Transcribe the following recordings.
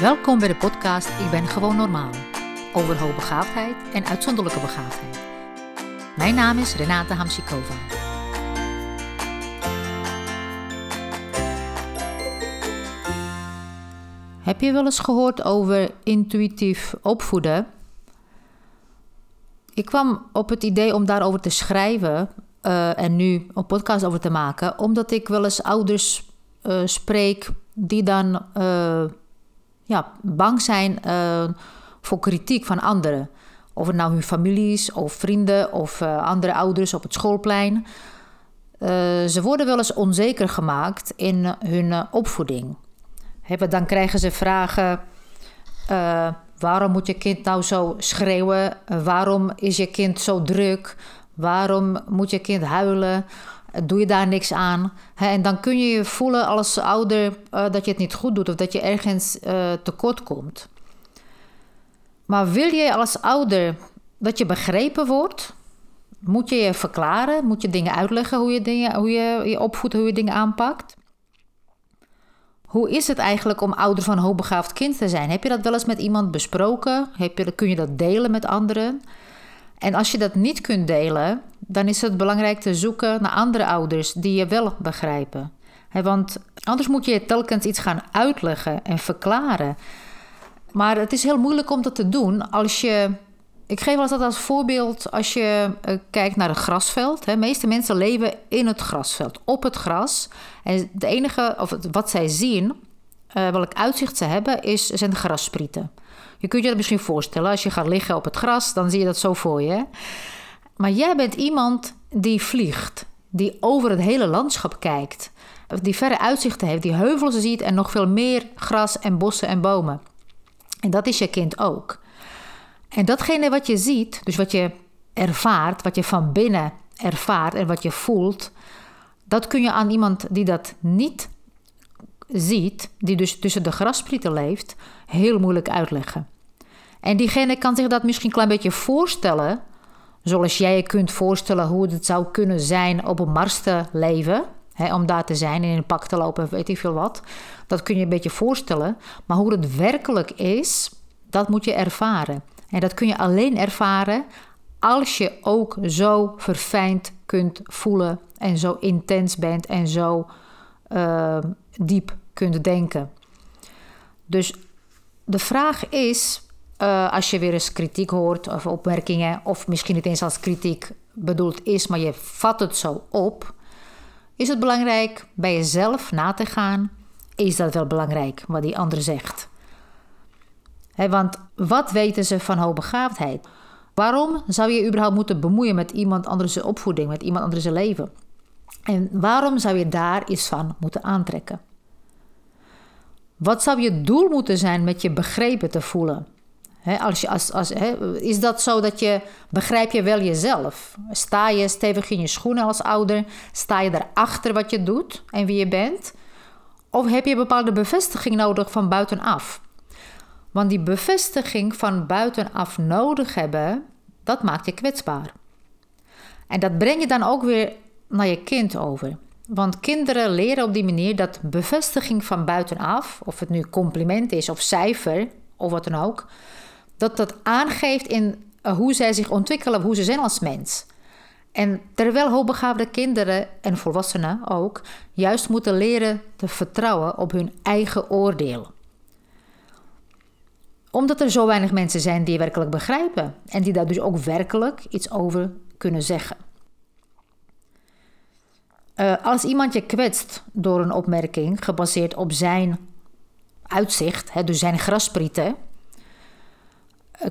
Welkom bij de podcast Ik ben gewoon normaal. Over hoogbegaafdheid en uitzonderlijke begaafdheid. Mijn naam is Renate Hamsikova. Heb je wel eens gehoord over intuïtief opvoeden? Ik kwam op het idee om daarover te schrijven uh, en nu een podcast over te maken, omdat ik wel eens ouders uh, spreek die dan uh, ja, bang zijn voor kritiek van anderen. Of het nou hun families of vrienden of andere ouders op het schoolplein. ze worden wel eens onzeker gemaakt in hun opvoeding. dan krijgen ze vragen. waarom moet je kind nou zo schreeuwen? waarom is je kind zo druk? Waarom moet je kind huilen? Doe je daar niks aan? en dan kun je je voelen als ouder uh, dat je het niet goed doet of dat je ergens uh, tekort komt. Maar wil je als ouder dat je begrepen wordt? Moet je je verklaren? Moet je dingen uitleggen hoe je, dingen, hoe je je opvoedt, hoe je dingen aanpakt? Hoe is het eigenlijk om ouder van een hoogbegaafd kind te zijn? Heb je dat wel eens met iemand besproken? Heb je, kun je dat delen met anderen? En als je dat niet kunt delen, dan is het belangrijk te zoeken naar andere ouders die je wel begrijpen. want anders moet je telkens iets gaan uitleggen en verklaren. Maar het is heel moeilijk om dat te doen als je. Ik geef altijd als voorbeeld als je uh, kijkt naar een grasveld. De meeste mensen leven in het grasveld, op het gras. En het enige, of wat zij zien, uh, welk uitzicht ze hebben, is, zijn de grassprieten. Je kunt je dat misschien voorstellen. Als je gaat liggen op het gras, dan zie je dat zo voor je. Maar jij bent iemand die vliegt, die over het hele landschap kijkt, die verre uitzichten heeft, die heuvels ziet en nog veel meer gras en bossen en bomen. En dat is je kind ook. En datgene wat je ziet, dus wat je ervaart, wat je van binnen ervaart en wat je voelt, dat kun je aan iemand die dat niet ziet, die dus tussen de grasprieten leeft, heel moeilijk uitleggen. En diegene kan zich dat misschien een klein beetje voorstellen, zoals jij je kunt voorstellen hoe het zou kunnen zijn op een Mars te leven. Hè, om daar te zijn en in een pak te lopen, weet ik veel wat. Dat kun je een beetje voorstellen. Maar hoe het werkelijk is, dat moet je ervaren. En dat kun je alleen ervaren als je ook zo verfijnd kunt voelen en zo intens bent en zo uh, diep kunt denken. Dus de vraag is, uh, als je weer eens kritiek hoort of opmerkingen, of misschien niet eens als kritiek bedoeld is, maar je vat het zo op, is het belangrijk bij jezelf na te gaan. Is dat wel belangrijk wat die ander zegt? want wat weten ze van hoogbegaafdheid? Waarom zou je überhaupt moeten bemoeien met iemand anders opvoeding, met iemand anders leven? En waarom zou je daar iets van moeten aantrekken? Wat zou je doel moeten zijn met je begrepen te voelen? Als als, als, is dat zo dat je begrijp je wel jezelf? Sta je stevig in je schoenen als ouder? Sta je erachter wat je doet en wie je bent? Of heb je bepaalde bevestiging nodig van buitenaf? Want die bevestiging van buitenaf nodig hebben, dat maakt je kwetsbaar. En dat breng je dan ook weer naar je kind over. Want kinderen leren op die manier dat bevestiging van buitenaf, of het nu compliment is of cijfer of wat dan ook, dat dat aangeeft in eh, hoe zij zich ontwikkelen, hoe ze zijn als mens. En terwijl hoogbegaafde kinderen en volwassenen ook juist moeten leren te vertrouwen op hun eigen oordeel. Omdat er zo weinig mensen zijn die werkelijk begrijpen en die daar dus ook werkelijk iets over kunnen zeggen. Uh, als iemand je kwetst door een opmerking gebaseerd op zijn uitzicht, hè, dus zijn grasprieten,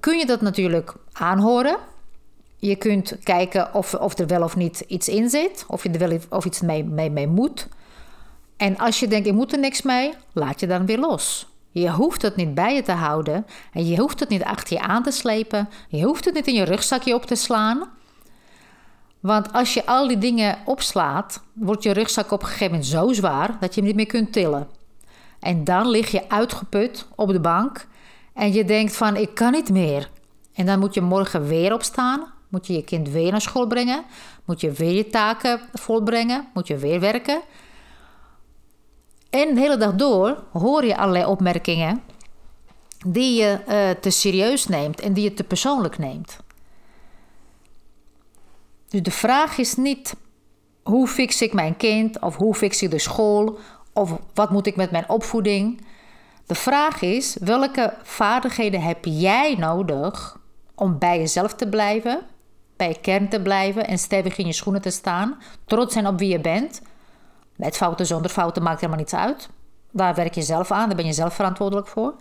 kun je dat natuurlijk aanhoren. Je kunt kijken of, of er wel of niet iets in zit, of je er wel of iets mee, mee, mee moet. En als je denkt, ik moet er niks mee, laat je dan weer los. Je hoeft het niet bij je te houden en je hoeft het niet achter je aan te slepen. Je hoeft het niet in je rugzakje op te slaan. Want als je al die dingen opslaat, wordt je rugzak op een gegeven moment zo zwaar dat je hem niet meer kunt tillen. En dan lig je uitgeput op de bank en je denkt van ik kan niet meer. En dan moet je morgen weer opstaan, moet je je kind weer naar school brengen, moet je weer je taken volbrengen, moet je weer werken. En de hele dag door hoor je allerlei opmerkingen die je uh, te serieus neemt en die je te persoonlijk neemt. Dus de vraag is niet hoe fix ik mijn kind of hoe fix ik de school of wat moet ik met mijn opvoeding. De vraag is welke vaardigheden heb jij nodig om bij jezelf te blijven, bij je kern te blijven en stevig in je schoenen te staan, trots zijn op wie je bent. Met fouten, zonder fouten maakt helemaal niets uit. Daar werk je zelf aan, daar ben je zelf verantwoordelijk voor.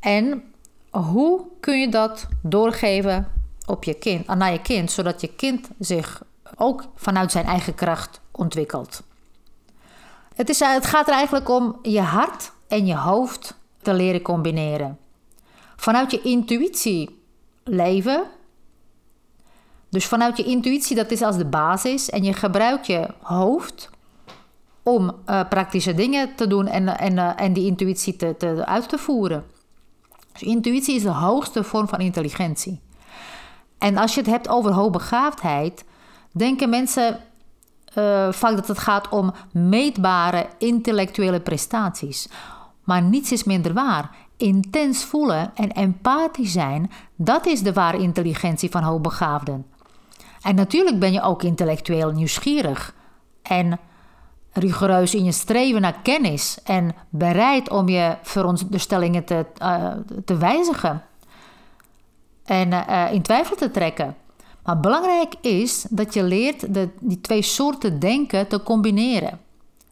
En hoe kun je dat doorgeven op je kind, naar je kind, zodat je kind zich ook vanuit zijn eigen kracht ontwikkelt? Het, is, het gaat er eigenlijk om je hart en je hoofd te leren combineren. Vanuit je intuïtie leven. Dus vanuit je intuïtie, dat is als de basis. En je gebruikt je hoofd om uh, praktische dingen te doen en, en, uh, en die intuïtie te, te, uit te voeren. Dus intuïtie is de hoogste vorm van intelligentie. En als je het hebt over hoogbegaafdheid, denken mensen uh, vaak dat het gaat om meetbare intellectuele prestaties. Maar niets is minder waar. Intens voelen en empathisch zijn, dat is de ware intelligentie van hoogbegaafden. En natuurlijk ben je ook intellectueel nieuwsgierig en rigoureus in je streven naar kennis en bereid om je veronderstellingen te, uh, te wijzigen en uh, in twijfel te trekken. Maar belangrijk is dat je leert de, die twee soorten denken te combineren.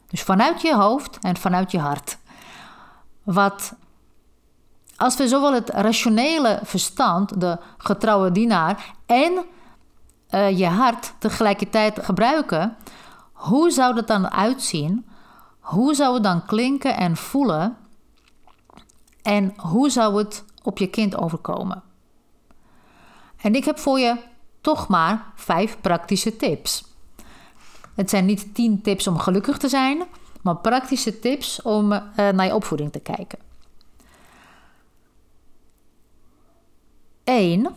Dus vanuit je hoofd en vanuit je hart. Wat als we zowel het rationele verstand, de getrouwe dienaar, en uh, je hart tegelijkertijd gebruiken, hoe zou dat dan uitzien? Hoe zou het dan klinken en voelen? En hoe zou het op je kind overkomen? En ik heb voor je toch maar vijf praktische tips. Het zijn niet tien tips om gelukkig te zijn, maar praktische tips om uh, naar je opvoeding te kijken. Eén,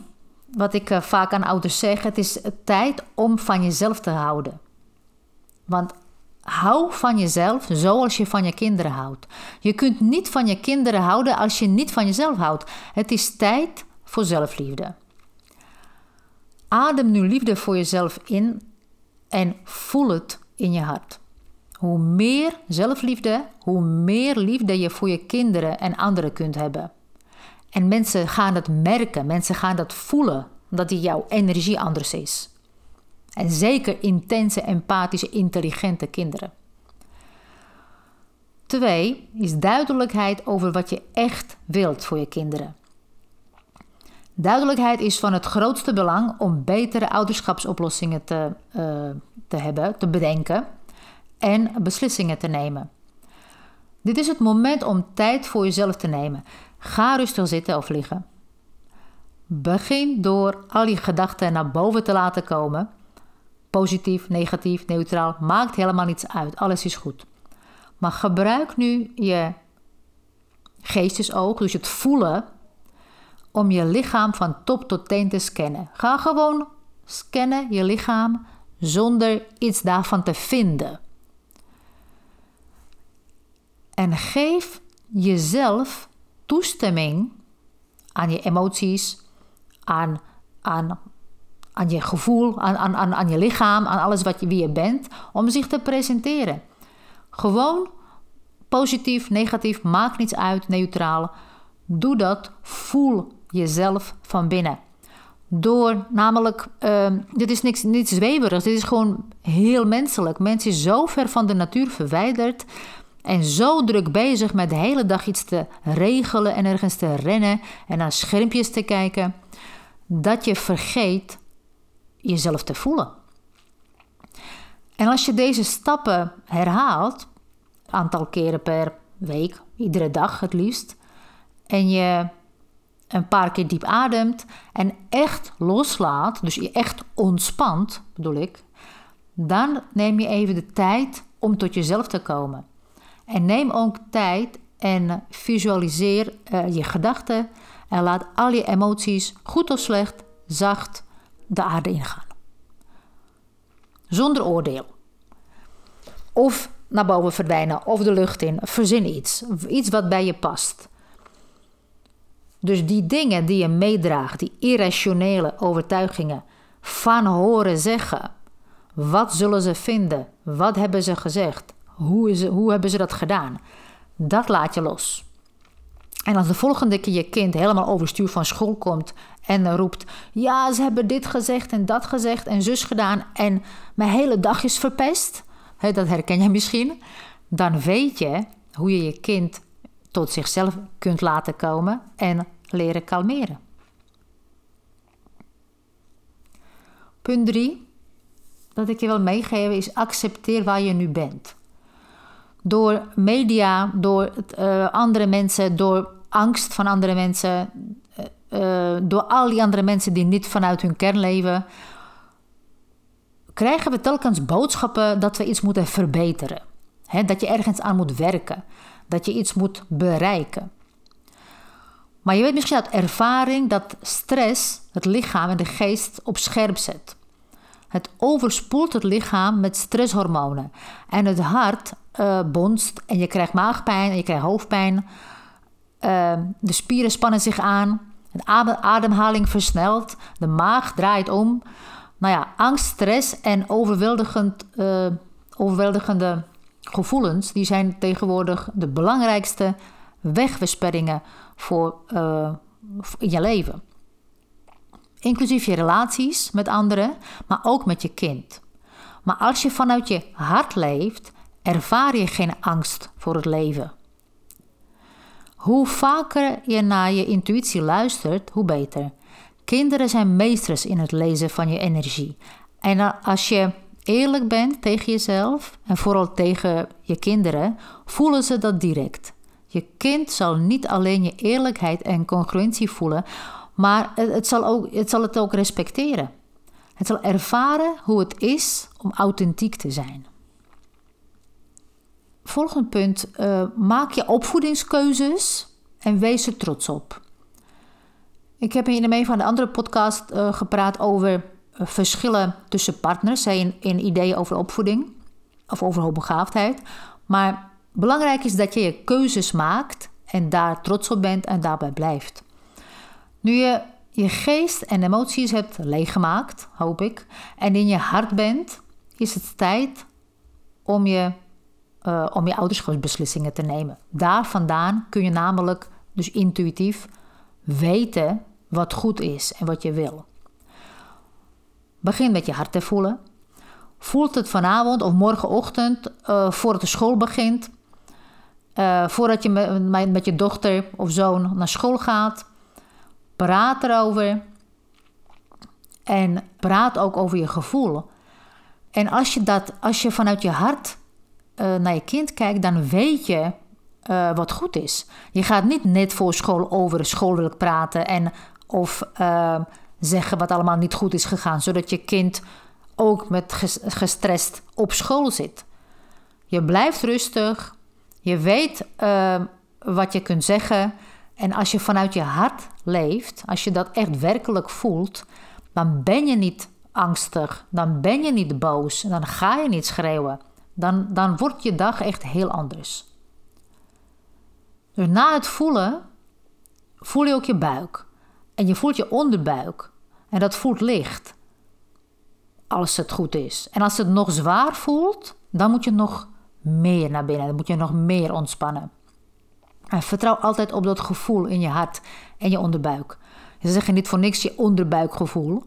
wat ik uh, vaak aan ouders zeg, het is tijd om van jezelf te houden. Want hou van jezelf zoals je van je kinderen houdt. Je kunt niet van je kinderen houden als je niet van jezelf houdt. Het is tijd voor zelfliefde. Adem nu liefde voor jezelf in en voel het in je hart. Hoe meer zelfliefde, hoe meer liefde je voor je kinderen en anderen kunt hebben. En mensen gaan het merken, mensen gaan dat voelen, dat die jouw energie anders is. En zeker intense, empathische, intelligente kinderen. Twee is duidelijkheid over wat je echt wilt voor je kinderen. Duidelijkheid is van het grootste belang om betere ouderschapsoplossingen te, uh, te hebben, te bedenken en beslissingen te nemen. Dit is het moment om tijd voor jezelf te nemen. Ga rustig zitten of liggen. Begin door al je gedachten naar boven te laten komen. Positief, negatief, neutraal, maakt helemaal niets uit. Alles is goed. Maar gebruik nu je geestesoog, dus het voelen, om je lichaam van top tot teen te scannen. Ga gewoon scannen je lichaam zonder iets daarvan te vinden. En geef jezelf toestemming aan je emoties, aan, aan, aan je gevoel, aan, aan, aan je lichaam, aan alles wat je, wie je bent, om zich te presenteren. Gewoon positief, negatief, maakt niets uit, neutraal. Doe dat, voel jezelf van binnen. Door namelijk, uh, dit is niks, niets zweverigs, dit is gewoon heel menselijk. Mens is zo ver van de natuur verwijderd en zo druk bezig met de hele dag iets te regelen en ergens te rennen en naar schermpjes te kijken, dat je vergeet jezelf te voelen. En als je deze stappen herhaalt, aantal keren per week, iedere dag het liefst, en je een paar keer diep ademt en echt loslaat, dus je echt ontspant, bedoel ik, dan neem je even de tijd om tot jezelf te komen. En neem ook tijd en visualiseer uh, je gedachten en laat al je emoties, goed of slecht, zacht de aarde ingaan. Zonder oordeel. Of naar boven verdwijnen of de lucht in. Verzin iets. Iets wat bij je past. Dus die dingen die je meedraagt, die irrationele overtuigingen, van horen zeggen. Wat zullen ze vinden? Wat hebben ze gezegd? Hoe, is, hoe hebben ze dat gedaan? Dat laat je los. En als de volgende keer je kind helemaal overstuur van school komt en roept: Ja, ze hebben dit gezegd en dat gezegd en zus gedaan en mijn hele dag is verpest, dat herken je misschien, dan weet je hoe je je kind tot zichzelf kunt laten komen en leren kalmeren. Punt 3, dat ik je wil meegeven, is accepteer waar je nu bent. Door media, door uh, andere mensen, door angst van andere mensen, uh, door al die andere mensen die niet vanuit hun kern leven, krijgen we telkens boodschappen dat we iets moeten verbeteren. dat je ergens aan moet werken, dat je iets moet bereiken. Maar je weet misschien uit ervaring dat stress het lichaam en de geest op scherp zet. Het overspoelt het lichaam met stresshormonen. En het hart uh, bonst en je krijgt maagpijn en je krijgt hoofdpijn. Uh, de spieren spannen zich aan. De ademhaling versnelt. De maag draait om. Nou ja, angst, stress en overweldigend, uh, overweldigende gevoelens... die zijn tegenwoordig de belangrijkste wegversperringen voor, in je leven inclusief je relaties met anderen, maar ook met je kind. Maar als je vanuit je hart leeft, ervaar je geen angst voor het leven. Hoe vaker je naar je intuïtie luistert, hoe beter. Kinderen zijn meesters in het lezen van je energie. En als je eerlijk bent tegen jezelf en vooral tegen je kinderen, voelen ze dat direct. Je kind zal niet alleen je eerlijkheid en congruentie voelen, maar het zal, ook, het zal het ook respecteren. Het zal ervaren hoe het is om authentiek te zijn. Volgend punt. Uh, maak je opvoedingskeuzes en wees er trots op. Ik heb in een van de andere podcast uh, gepraat over uh, verschillen tussen partners in, in ideeën over opvoeding of over hoogbegaafdheid. Maar belangrijk is dat je je keuzes maakt en daar trots op bent en daarbij blijft. Nu je je geest en emoties hebt leeggemaakt, hoop ik, en in je hart bent, is het tijd om je, uh, om je ouderschapsbeslissingen te nemen. Daar vandaan kun je namelijk dus intuïtief weten wat goed is en wat je wil. Begin met je hart te voelen. Voelt het vanavond of morgenochtend uh, voordat de school begint, uh, voordat je met, met je dochter of zoon naar school gaat Praat erover. En praat ook over je gevoel. En als je, dat, als je vanuit je hart uh, naar je kind kijkt, dan weet je uh, wat goed is. Je gaat niet net voor school over schoolwerk praten en of uh, zeggen wat allemaal niet goed is gegaan, zodat je kind ook met gestrest op school zit. Je blijft rustig, je weet wat je kunt zeggen en als je vanuit je hart leeft, als je dat echt werkelijk voelt, dan ben je niet angstig, dan ben je niet boos, dan ga je niet schreeuwen. Dan, dan wordt je dag echt heel anders. Dus na het voelen, voel je ook je buik. En je voelt je onderbuik. En dat voelt licht. Als het goed is. En als het nog zwaar voelt, dan moet je nog meer naar binnen. Dan moet je nog meer ontspannen. En vertrouw altijd op dat gevoel in je hart en je onderbuik. Ze zeggen niet voor niks je onderbuikgevoel.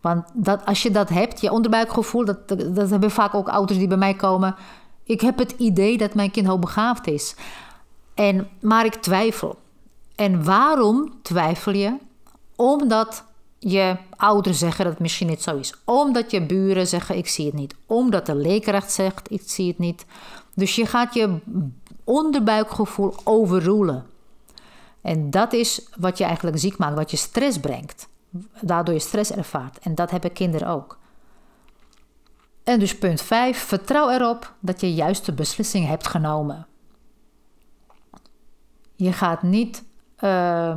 Want dat, als je dat hebt, je onderbuikgevoel, dat, dat hebben vaak ook ouders die bij mij komen. Ik heb het idee dat mijn kind hoogbegaafd is. En, maar ik twijfel. En waarom twijfel je? Omdat je ouders zeggen dat het misschien niet zo is. Omdat je buren zeggen ik zie het niet. Omdat de leerkracht zegt ik zie het niet. Dus je gaat je onderbuikgevoel overroelen. En dat is wat je eigenlijk ziek maakt, wat je stress brengt. Daardoor je stress ervaart. En dat hebben kinderen ook. En dus punt 5. Vertrouw erop dat je juiste beslissing hebt genomen. Je gaat niet uh,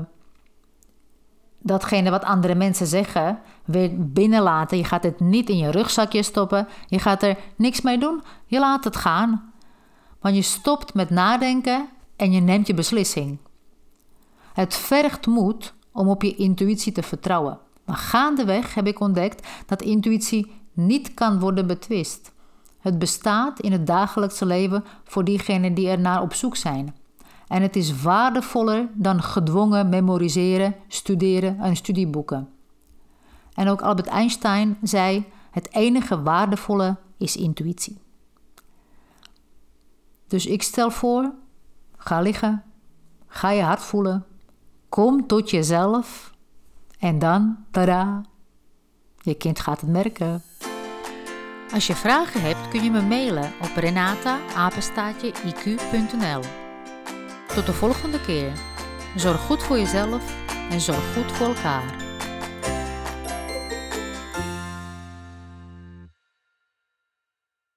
datgene wat andere mensen zeggen weer binnenlaten. Je gaat het niet in je rugzakje stoppen. Je gaat er niks mee doen. Je laat het gaan. Want je stopt met nadenken en je neemt je beslissing. Het vergt moed om op je intuïtie te vertrouwen. Maar gaandeweg heb ik ontdekt dat intuïtie niet kan worden betwist. Het bestaat in het dagelijkse leven voor diegenen die er naar op zoek zijn. En het is waardevoller dan gedwongen memoriseren, studeren en studieboeken. En ook Albert Einstein zei: het enige waardevolle is intuïtie. Dus ik stel voor: ga liggen, ga je hart voelen, kom tot jezelf en dan, tada, je kind gaat het merken. Als je vragen hebt kun je me mailen op renata-iq.nl. Tot de volgende keer. Zorg goed voor jezelf en zorg goed voor elkaar.